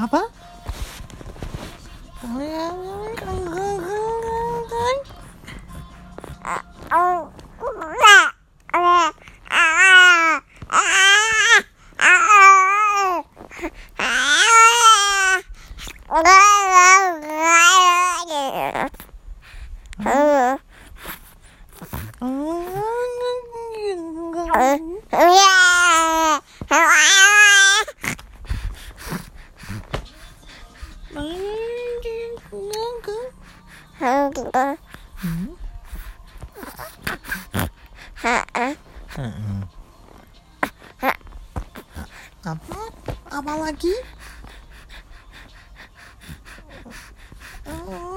apa Uh. Hmm? Apa? Apa lagi? Oh,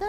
Mm-hmm.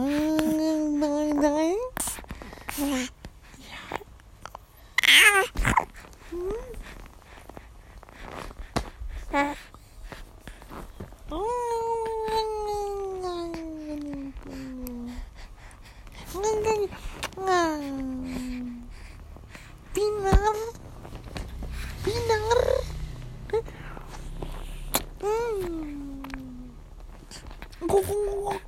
嗯，来来，呀呀，嗯，啊，嗯，来来来来来，来来来，嗯，冰糖，冰糖，嗯，咕咕咕。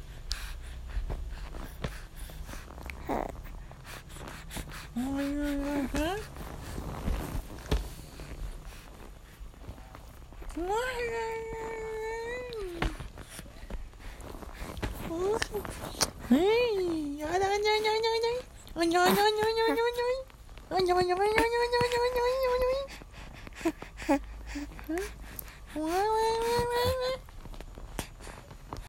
Huh?